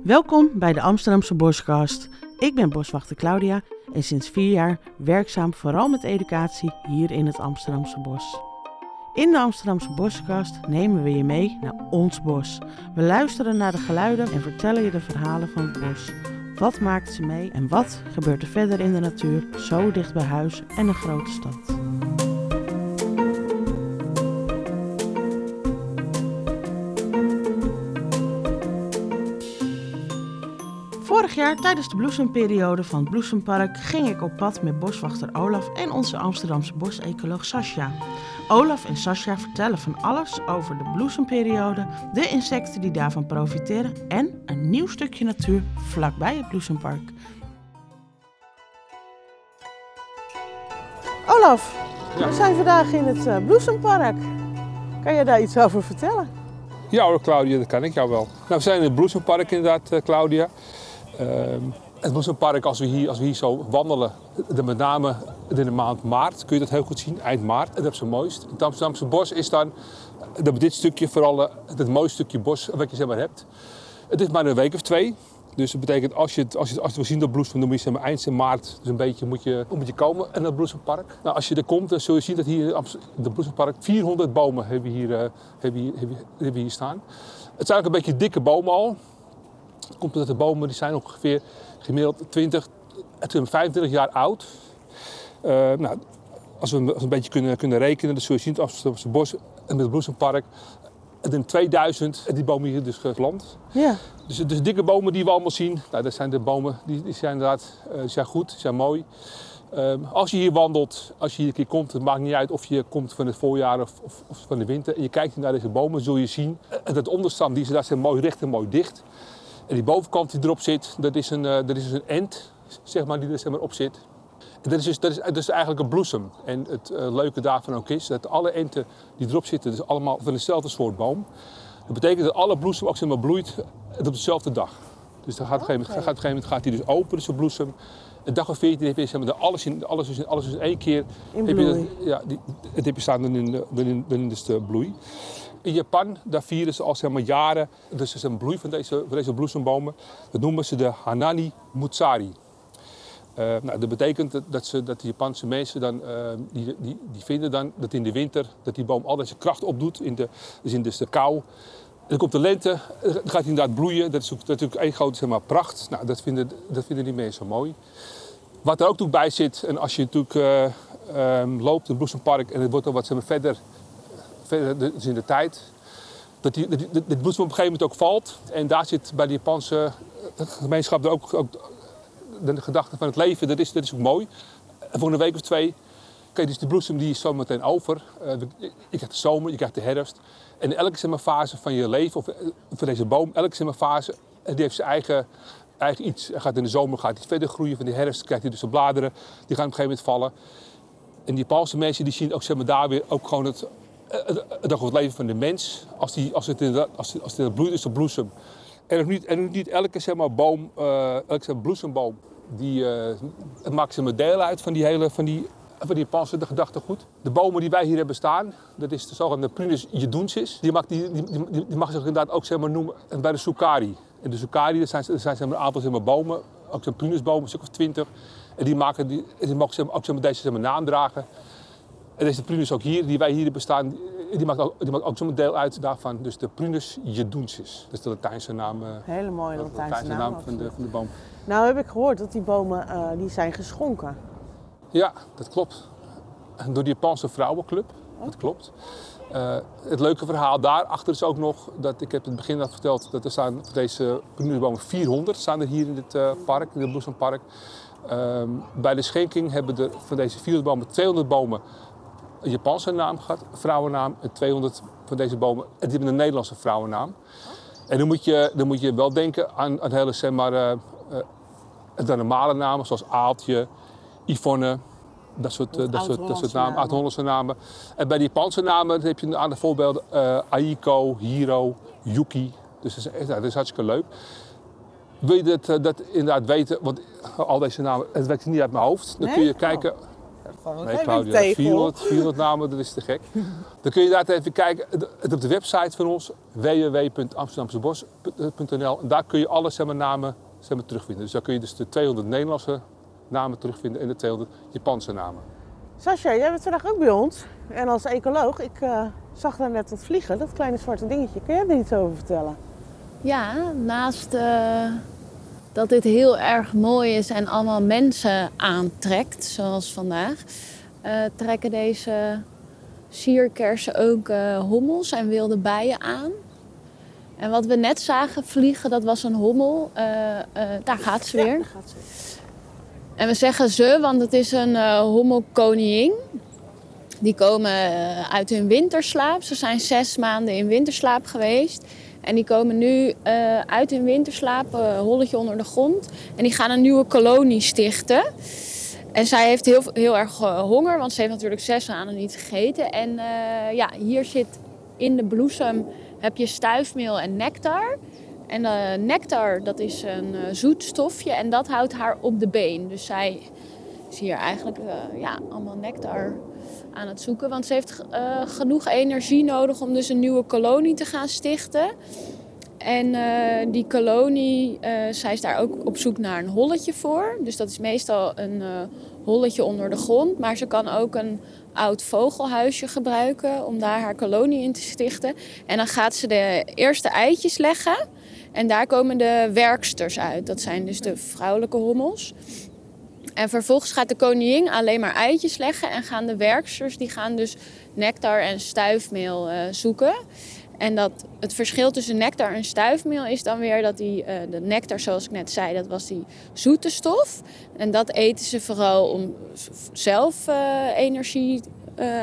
Welkom bij de Amsterdamse Boskast. Ik ben boswachter Claudia en sinds vier jaar werkzaam vooral met educatie hier in het Amsterdamse bos. In de Amsterdamse Boskast nemen we je mee naar ons bos. We luisteren naar de geluiden en vertellen je de verhalen van het bos. Wat maakt ze mee en wat gebeurt er verder in de natuur, zo dicht bij huis en een grote stad? Vorig jaar tijdens de bloesemperiode van het Bloesempark ging ik op pad met boswachter Olaf en onze Amsterdamse bosecoloog Sascha. Olaf en Sascha vertellen van alles over de bloesemperiode, de insecten die daarvan profiteren en een nieuw stukje natuur vlakbij het Bloesempark. Olaf, we zijn vandaag in het uh, Bloesempark. Kan je daar iets over vertellen? Ja hoor, Claudia, dat kan ik jou wel. Nou, we zijn in het Bloesempark inderdaad, uh, Claudia. Uh, het Bloesempark, als we, hier, als we hier zo wandelen, de, met name in de maand maart, kun je dat heel goed zien, eind maart. Dat is het mooist. Het Amsterdamse bos is dan, dat dit stukje vooral het mooiste stukje bos wat je zeg maar hebt. Het is maar een week of twee. Dus dat betekent als je als je als je wil zien dat bloesem, dan moet je eind maart, dus een beetje moet je, moet je komen in het bloesempark. Nou, als je er komt, dan zul je zien dat hier in het bloesempark 400 bomen hebben hier, hebben hier, hebben, hier staan. Het zijn ook een beetje dikke bomen al. Het komt omdat de bomen die zijn ongeveer gemiddeld 20 tot 25 jaar oud. Uh, nou, als we, als we een beetje kunnen, kunnen rekenen, dan zul je zien dat Amsterdamse bos en het bloesempark in 2000 die bomen hier dus geplant. Ja. Dus, dus dikke bomen die we allemaal zien, nou, dat zijn de bomen die, die zijn inderdaad die zijn goed, die zijn mooi. Um, als je hier wandelt, als je hier een keer komt, het maakt niet uit of je komt van het voorjaar of, of, of van de winter. En je kijkt naar deze bomen, zul je zien dat het onderstam, die daar zijn mooi recht en mooi dicht. En die bovenkant die erop zit, dat is een, uh, dat is dus een end, zeg maar, die er zeg maar, op zit. En dat is, dus, dat, is, dat is eigenlijk een bloesem. En het uh, leuke daarvan ook is dat alle enten die erop zitten, dus allemaal van dezelfde soort boom. Dat betekent dat alle bloesem ook zeg maar, bloeit op dezelfde dag. Dus dan gaat, op een gegeven moment, gaat, gaat die dus open, dus de bloesem. Een dag of veertien heb je zeg maar, alles, in, alles, in, alles in één keer. In heb je dat, ja, die, het heb je staan dan in, dan in, dan in dus de bloei. In Japan, daar vieren ze al zeg maar, jaren, dus is een bloei van deze, van deze bloesembomen. Dat noemen ze de Hanani Mutsari. Uh, nou, dat betekent dat, ze, dat de Japanse mensen dan, uh, die, die, die vinden dan dat in de winter dat die boom al deze kracht opdoet, in de, dus in dus de kou. Dan komt de lente, dan gaat hij inderdaad bloeien. Dat is natuurlijk één grote zeg maar, pracht. Nou, dat, vinden, dat vinden die mensen mooi. Wat er ook bij zit, en als je natuurlijk uh, um, loopt in het bloesempark en het wordt al wat verder dus in de tijd, dat die, dat, op een gegeven moment ook valt. En daar zit bij de Japanse gemeenschap er ook, ook de gedachte van het leven, dat is, dat is ook mooi. Voor een week of twee, kijk, dus die bloesem die is zo meteen over. Uh, je krijgt de zomer, je krijgt de herfst. En elke zeg maar, fase van je leven, of van deze boom, elke zeg maar, fase, die heeft zijn eigen, eigen iets. Gaat in de zomer gaat hij verder groeien, van de herfst krijgt hij dus de bladeren, die gaan op een gegeven moment vallen. En die Japanse mensen die zien ook zeg maar, daar weer ook gewoon het, het, het, het leven van de mens. Als, die, als het inderdaad, als, als het bloeit, is de bloesem. En ook niet, en niet elke zeg maar, boom, uh, elke maar, bloesemboom die, uh, het maakt ze deel uit van die hele van die, van die Japanse gedachtegoed. De bomen die wij hier hebben staan, dat is de zogenaamde Prunus jedunsis. Die mag, die, die, die, die mag zich inderdaad ook zeg maar, noemen bij de Sukari. En de Sukari, dat zijn, dat zijn zeg maar, een aantal zeg maar, bomen, ook zo'n Prunusbomen, een stuk of twintig. En die, maken, die, die mogen zeg maar, ook zeg maar, deze zeg maar, naam dragen. En deze Prunus ook hier, die wij hier hebben staan, die maakt ook, die maakt ook zo'n deel uit daarvan. Dus de Prunus jedunsis. Dat is de Latijnse naam. Uh, Hele mooie Latijnse, Latijnse naam, naam van, de, van de boom. Nou heb ik gehoord dat die bomen uh, die zijn geschonken. Ja, dat klopt. Door die Japanse vrouwenclub. Oh. Dat klopt. Uh, het leuke verhaal daarachter is ook nog, dat ik heb in het begin al verteld, dat er staan voor deze prunusbomen 400 staan er hier in dit uh, park, in het Bloesempark. Uh, bij de schenking hebben er van deze 400 bomen 200 bomen een Japanse naam gehad, vrouwennaam, en 200 van deze bomen, en die hebben een Nederlandse vrouwennaam. En dan moet je, dan moet je wel denken aan, aan hele zeg maar, uh, uh, de normale namen, zoals Aaltje, Yvonne, dat soort, uh, dat soort, dat soort namen, oud-Hollandse namen. En bij die Japanse namen heb je een aantal voorbeelden. Aiko, Hiro, Yuki. Dus dat is, dat is hartstikke leuk. Wil je dat, dat inderdaad weten, want al deze namen, het werkt niet uit mijn hoofd. Dan nee? kun je kijken... Oh. Gewoon Nee, Claudia, tegel. 400, 400 namen, dat is te gek. Dan kun je daar even kijken Het op de website van ons, www.amsterdamsebos.nl. En daar kun je alle zeg maar, namen zeg maar, terugvinden. Dus daar kun je dus de 200 Nederlandse namen terugvinden en de 200 Japanse namen. Sascha, jij bent vandaag ook bij ons. En als ecoloog, ik eh, zag daar net wat vliegen, dat kleine zwarte dingetje. Kun jij er iets over vertellen? Ja, naast eh, dat dit heel erg mooi is en allemaal mensen aantrekt, zoals vandaag, eh, trekken deze sierkersen ook eh, hommels en wilde bijen aan. En wat we net zagen vliegen, dat was een hommel. Eh, daar gaat ze weer. daar gaat ze. En we zeggen ze, want het is een eh hommelkoningin. Die komen uit hun winterslaap. Ze zijn zes maanden in winterslaap geweest. En die komen nu eh, uit hun winterslaap, eh, holletje onder de grond. En die gaan een nieuwe kolonie stichten. En zij heeft heel, heel erg eh, honger, want ze heeft natuurlijk zes maanden niet gegeten. En ja, hier zit in de bloesem heb je stuifmeel en nectar. En eh, nectar, dat is een zoet stofje en dat houdt haar op de been. Dus zij is hier eigenlijk ja, allemaal nectar aan het zoeken. Want ze heeft eh, genoeg energie nodig om dus een nieuwe kolonie te gaan stichten. En eh, die kolonie, eh, zij is daar ook op zoek naar een holletje voor. Dus dat is meestal een holletje onder de grond. Maar ze kan ook een oud vogelhuisje gebruiken om daar haar kolonie in te stichten. En dan gaat ze de eerste eitjes leggen. En daar komen de werksters uit. Dat zijn dus de vrouwelijke hommels. En vervolgens gaat de koningin alleen maar eitjes leggen. En gaan de werksters, die gaan dus nectar en stuifmeel eh, zoeken. En dat, het verschil tussen nectar en stuifmeel is dan weer dat die, eh, de nectar, zoals ik net zei, dat was die zoete stof. En dat eten ze vooral om zelf eh, energie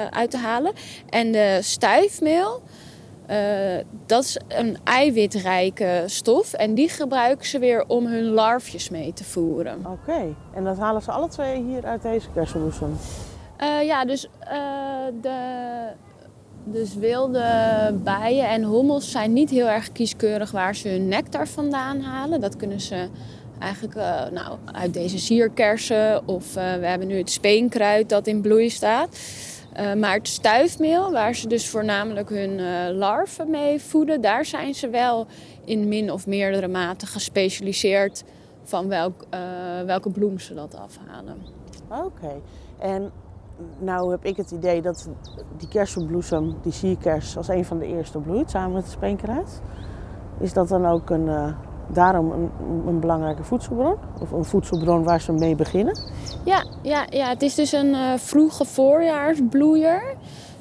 uit te halen. En de stuifmeel, eh, dat is een eiwitrijke stof. En die gebruiken ze weer om hun larfjes mee te voeren. Oké, en dat halen ze alle twee hier uit deze kersenbloesem. Eh, ja, dus, eh, de, dus wilde bijen en hommels zijn niet heel erg kieskeurig waar ze hun nectar vandaan halen. Dat kunnen ze eigenlijk nou, uit deze sierkersen of we hebben nu het speenkruid dat in bloei staat. Eh, maar het stuifmeel, waar ze dus voornamelijk hun eh, larven mee voeden, daar zijn ze wel in min of meerdere mate gespecialiseerd van welk, eh, welke bloem ze dat afhalen. Oké, en nou heb ik het idee dat die kersenbloesem, die sierkers, als een van de eerste bloeit, samen met het speenkruid. Is dat dan ook een, daarom een, een belangrijke voedselbron? Of een voedselbron waar ze mee beginnen? Ja, ja, ja, het is dus een eh, vroege voorjaarsbloeier.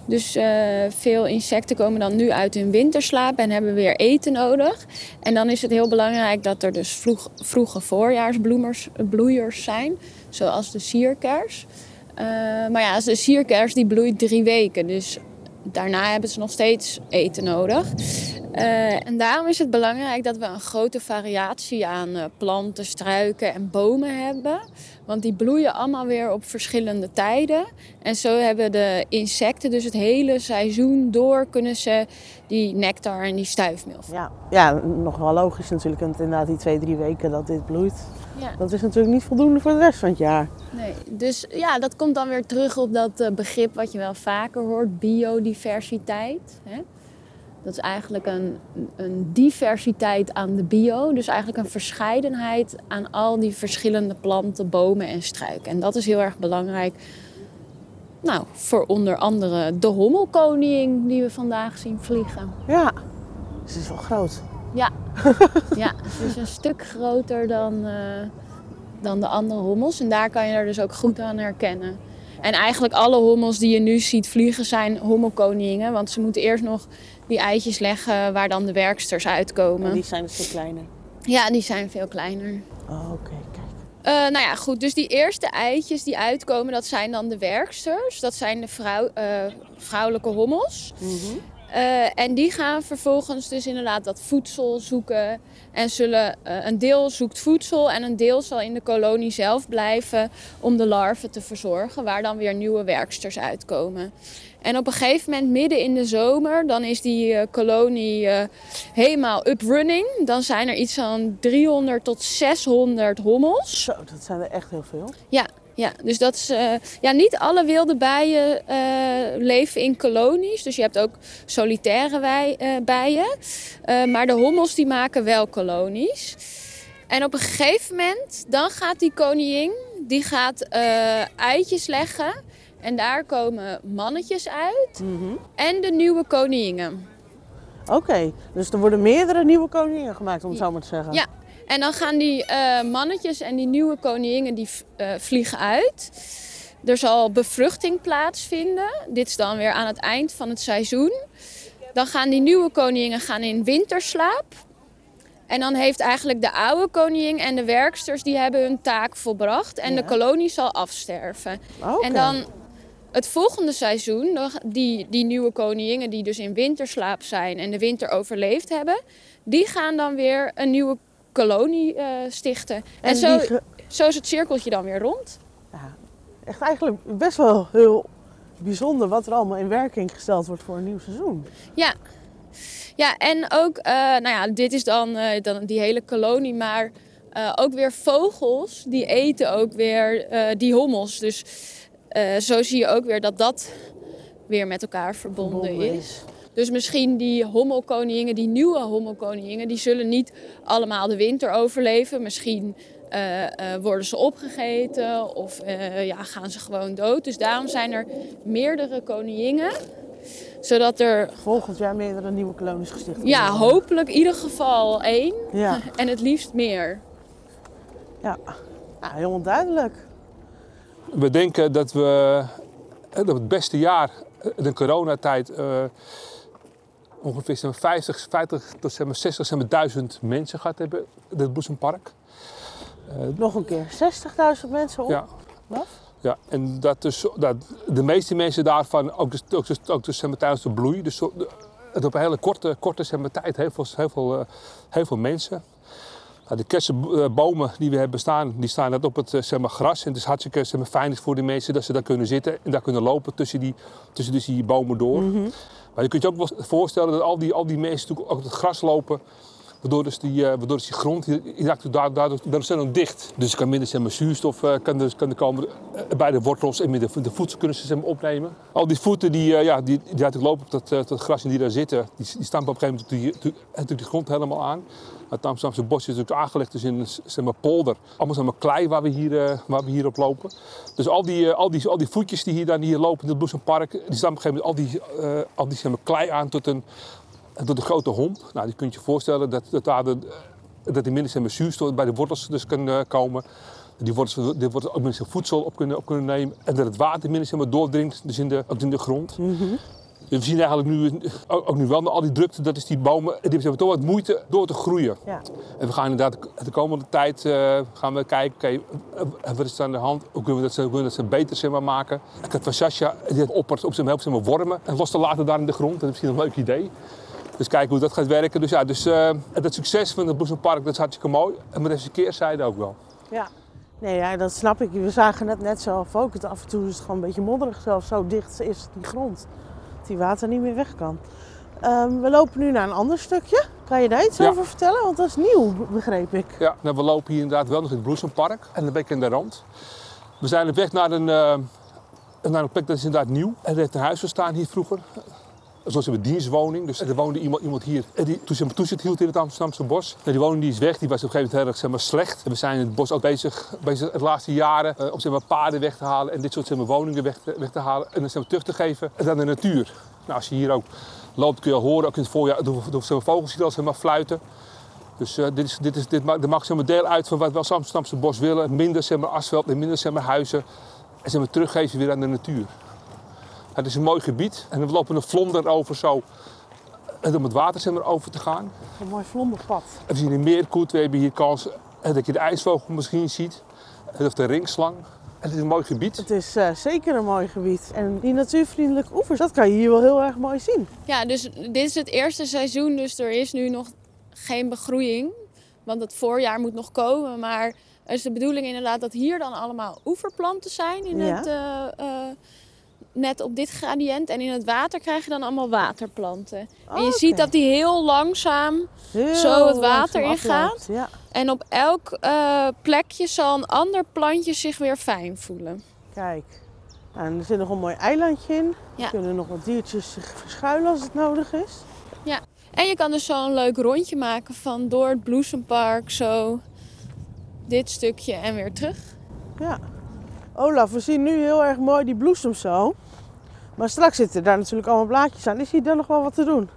Dus eh, veel insecten komen dan nu uit hun winterslaap en hebben weer eten nodig. En dan is het heel belangrijk dat er dus vroeg, vroege voorjaarsbloemers, eh, bloeiers zijn, zoals de sierkers. Eh, maar ja, de sierkers die bloeit drie weken, dus daarna hebben ze nog steeds eten nodig. Eh, en daarom is het belangrijk dat we een grote variatie aan eh, planten, struiken en bomen hebben. Want die bloeien allemaal weer op verschillende tijden. En zo hebben de insecten dus het hele seizoen door kunnen ze die nectar en die stuifmeel. Ja, ja nog wel logisch natuurlijk. Inderdaad die twee, drie weken dat dit bloeit. Ja. Dat is natuurlijk niet voldoende voor de rest van het jaar. Nee, dus ja, dat komt dan weer terug op dat eh, begrip wat je wel vaker hoort, biodiversiteit. Hè? Dat is eigenlijk een, een diversiteit aan de bio, dus eigenlijk een verscheidenheid aan al die verschillende planten, bomen en struiken. En dat is heel erg belangrijk. Nou, voor onder andere de hommelkoning die we vandaag zien vliegen. Ja, het is wel groot. Ja, ja is een stuk groter dan, eh, dan de andere hommels. En daar kan je er dus ook goed aan herkennen. En eigenlijk alle hommels die je nu ziet vliegen zijn hommelkoningen. Want ze moeten eerst nog die eitjes leggen waar dan de werksters uitkomen. En die zijn een stuk kleiner. Ja, die zijn veel kleiner. Oh, Oké, kijk. Eh, nou ja, goed. Dus die eerste eitjes die uitkomen, dat zijn dan de werksters. Dat zijn de vrouw, eh, vrouwelijke hommels. Mhm. Eh, en die gaan vervolgens dus inderdaad dat voedsel zoeken. En zullen, eh, een deel zoekt voedsel en een deel zal in de kolonie zelf blijven om de larven te verzorgen, waar dan weer nieuwe werksters uitkomen. En op een gegeven moment, midden in de zomer, dan is die eh, kolonie helemaal up running. Dan zijn er iets van 300 tot 600 hommels. Zo, dat zijn er echt heel veel. Ja, Ja, dus dat is. eh, ja, niet alle wilde bijen eh, leven in kolonies. Dus je hebt ook solitaire wij, eh, bijen. Maar de hommels die maken wel kolonies. En op een gegeven moment, dan gaat die koningin, die gaat eitjes leggen. En daar komen mannetjes uit. Mhm. En de nieuwe koninginnen. Oké, dus er worden meerdere nieuwe koningen gemaakt, om het zo maar te zeggen. Ja, en dan gaan die eh, mannetjes en die nieuwe koninginnen die eh, vliegen uit. Er zal bevruchting plaatsvinden. Dit is dan weer aan het eind van het seizoen. Dan gaan die nieuwe koninginnen gaan in winterslaap. En dan heeft eigenlijk de oude koningin en de werksters die hebben hun taak volbracht. En Ja. de kolonie zal afsterven. En dan het volgende seizoen, die, die nieuwe koninginnen die dus in winterslaap zijn en de winter overleefd hebben, die gaan dan weer een nieuwe kolonie eh, stichten. En, En zo, ge- zo is het cirkeltje dan weer rond. Ja, echt eigenlijk best wel heel bijzonder wat er allemaal in werking gesteld wordt voor een nieuw seizoen. Ja. Ja, en ook, eh, nou ja, dit is dan, eh, dan die hele kolonie, maar ook weer vogels, die eten ook weer die hommels. Dus zo zie je ook weer dat dat weer met elkaar verbonden, Verbonden is. Dus misschien die hommelkoningen, die nieuwe hommelkoningen, die zullen niet allemaal de winter overleven. Misschien eh, eh, worden ze opgegeten of eh, ja, gaan ze gewoon dood. Dus daarom zijn er meerdere koninginnen. Zodat er Volgend jaar meerdere nieuwe kolonies gesticht worden. ja, hopelijk in ieder geval één Ja, en het liefst meer. ja. ja helemaal duidelijk. We denken dat we dat het beste jaar, de coronatijd, eh ongeveer maar, 50, 50 tot maar, 60 zeg maar, duizend mensen gehad hebben in het Bloesempark. Nog een keer 60.000 mensen op. Ja. Wat? Ja, en dat dus, dat de meeste mensen daarvan, ook, dus, ook, dus, ook dus, tijdens de bloei, dus het op een hele korte, korte tijd, heel veel, heel veel, eh, heel veel mensen. Nou, de kersenbomen die we hebben staan, die staan net op het eh, zeg maar, gras. En het is hartstikke zeg maar, fijn voor de mensen dat ze daar kunnen zitten en daar kunnen lopen tussen die, tussen dus die bomen door. Maar je kunt je ook wel voorstellen dat al die, al die mensen natuurlijk ook op het gras lopen. Waardoor dus die, eh, waardoor dus die grond die, raakt daardoor, daardoor, dicht. Dus er kan minder zeg maar, zuurstof eh, kan dus, kan er komen eh, bij de wortels en met de, de voedsel kunnen ze zeg maar, opnemen. Al die voeten die, eh, ja, die, die natuurlijk lopen op dat, eh, het gras en die daar zitten, die, die staan op een gegeven moment natuurlijk die, die grond helemaal aan. Het Amsterdamse bos is natuurlijk aangelegd dus in een zeg maar, polder. Allemaal zeg maar, klei waar we, hier, eh, waar we hier op lopen. Dus al die, eh, al die, al die voetjes die hier, dan hier lopen in het Bloesempark, die staan op een gegeven moment al die, eh, al die zeg maar, klei aan tot een, tot een grote homp. Nou, die kun je voorstellen dat, dat, daar de, dat die minder zeg maar, zuurstof bij de wortels dus kan komen. Die wortels, die wortels ook minder voedsel op kunnen, op kunnen nemen. En dat het water minder zeg maar, doordringt dus in, de, in de grond. Dus we zien eigenlijk nu, ook, nu wel, na al die drukte, dat is die bomen, die hebben toch wat moeite door te groeien. Ja. En we gaan inderdaad de komende tijd eh, gaan we kijken, oké, eh, wat is er aan de hand? Hoe kunnen we dat, hoe kunnen we dat ze beter zeg maar, maken? Ik had van Sascha, die had oppert op zijn helft zeg maar, wormen en los te laten daar in de grond. Dat is misschien een leuk idee. Dus kijken hoe dat gaat werken. Dus ja, dus, eh, het succes van het Bloesempark, dat is hartstikke mooi. En met deze keerzijde ook wel. Ja. Nee, ja, dat snap ik. We zagen het net zelf ook. Het af en toe is het gewoon een beetje modderig zelf. Zo dicht is die grond. Die water niet meer weg kan. Ehm, we lopen nu naar een ander stukje. Kan je daar iets Ja. over vertellen? Want dat is nieuw, begreep ik. Ja, nou, we lopen hier inderdaad wel nog in het Bloesempark en een beetje in de rand. We zijn op weg naar een, eh, naar een plek dat is inderdaad nieuw. Er heeft een huis gestaan hier vroeger. Zoals een dienstwoning. Dus er woonde iemand, iemand hier eh, die toen zijn toezicht hield in het Amsterdamse bos. Nou, die woning die is weg, die was op een gegeven moment erg zeg maar, slecht. En we zijn in het bos ook bezig, bezig de laatste jaren eh, om zeg maar, paden weg te halen en dit soort zeg woningen weg te, weg te halen. En dan zeg terug te geven aan de natuur. Nou, als je hier ook loopt kun je horen, ook in het voorjaar, door, vogels hier al zeg maar, fluiten. Dus eh, dit, is, dit, is, dit maakt, dit deel uit van wat we als Amsterdamse bos willen. Minder zeg maar, asfalt en minder zeg maar, huizen. En zeg maar, teruggeven weer aan de natuur. Het is een mooi gebied en we lopen een vlonder over zo. En om het water over te gaan. Een mooi vlonderpad. En we zien een meerkoet, we hebben hier kans eh, dat je de ijsvogel misschien ziet. En Of de ringslang. Het is een mooi gebied. Het is eh, zeker een mooi gebied. En die natuurvriendelijke oevers, dat kan je hier wel heel erg mooi zien. Ja, dus dit is het eerste seizoen, dus er is nu nog geen begroeiing. Want het voorjaar moet nog komen. Maar het is de bedoeling inderdaad dat hier dan allemaal oeverplanten zijn. In Ja. het, eh, eh, net op dit gradient. En in het water krijg je dan allemaal waterplanten. En je Oké. ziet dat die heel langzaam Heel Zo het water ingaat. Ja. En op elk eh, plekje zal een ander plantje zich weer fijn voelen. Kijk. Nou, en er zit nog een mooi eilandje in. Ja. Er kunnen nog wat diertjes zich verschuilen als het nodig is. En je kan dus zo een leuk rondje maken van door het bloesempark zo dit stukje en weer terug. Ja. Olaf, we zien nu heel erg mooi die bloesems zo. Maar straks zitten daar natuurlijk allemaal blaadjes aan. Is hier dan nog wel wat te doen?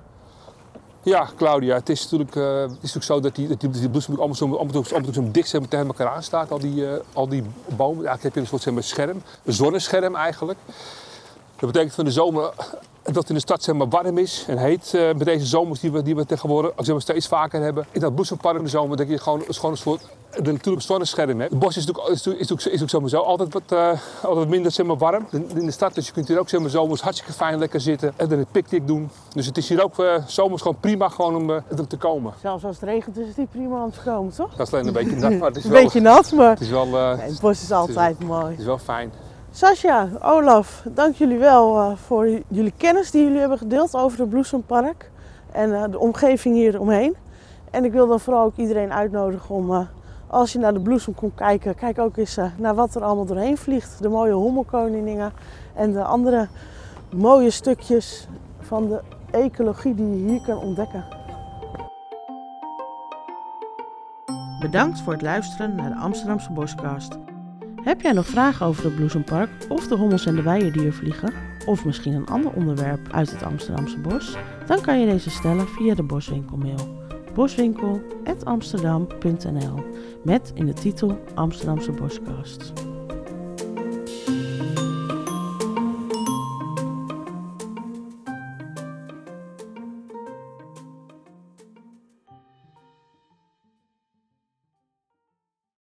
Ja, Claudia, het is natuurlijk, eh, het is natuurlijk zo dat die, die, die bloesem allemaal zo, allemaal zo, allemaal zo dicht maar, tegen elkaar aan staat. Al die, eh, al die bomen. Eigenlijk heb je een soort zeg scherm, een zonnescherm eigenlijk. Dat betekent van de zomer dat het in de stad zeg maar, warm is en heet. eh, met deze zomers die we, die we tegenwoordig zeg maar, steeds vaker hebben. In dat bloesempark in de zomer dat je gewoon, is gewoon een soort een natuurlijk zonnescherm hebt. Het bos is natuurlijk, is natuurlijk, is natuurlijk, is natuurlijk sowieso altijd wat, eh, altijd wat minder zeg maar, warm in, in de stad. Dus je kunt hier ook zeg maar, zomers hartstikke fijn lekker zitten en dan een picknick doen. Dus het is hier ook eh, zomers gewoon prima gewoon om, om te komen. Zelfs als het regent is het niet prima om te komen, toch? Dat is alleen een beetje nat, maar het is Een wel, beetje nat, maar het is wel, nee, het bos is altijd mooi. het is wel fijn. Sascha, Olaf, dank jullie wel eh, voor jullie kennis die jullie hebben gedeeld over het Bloesempark en eh, de omgeving hier omheen. En ik wil dan vooral ook iedereen uitnodigen om, eh, als je naar de bloesem komt kijken, kijk ook eens naar wat er allemaal doorheen vliegt. De mooie hommelkoningen en de andere mooie stukjes van de ecologie die je hier kan ontdekken. Bedankt voor het luisteren naar de Amsterdamse Boscast. Heb jij nog vragen over het Bloesempark of de hommels en de bijen die er vliegen? Of misschien een ander onderwerp uit het Amsterdamse bos? Dan kan je deze stellen via de Boswinkelmail. boswinkel.amsterdam.nl met in de titel Amsterdamse Boscast.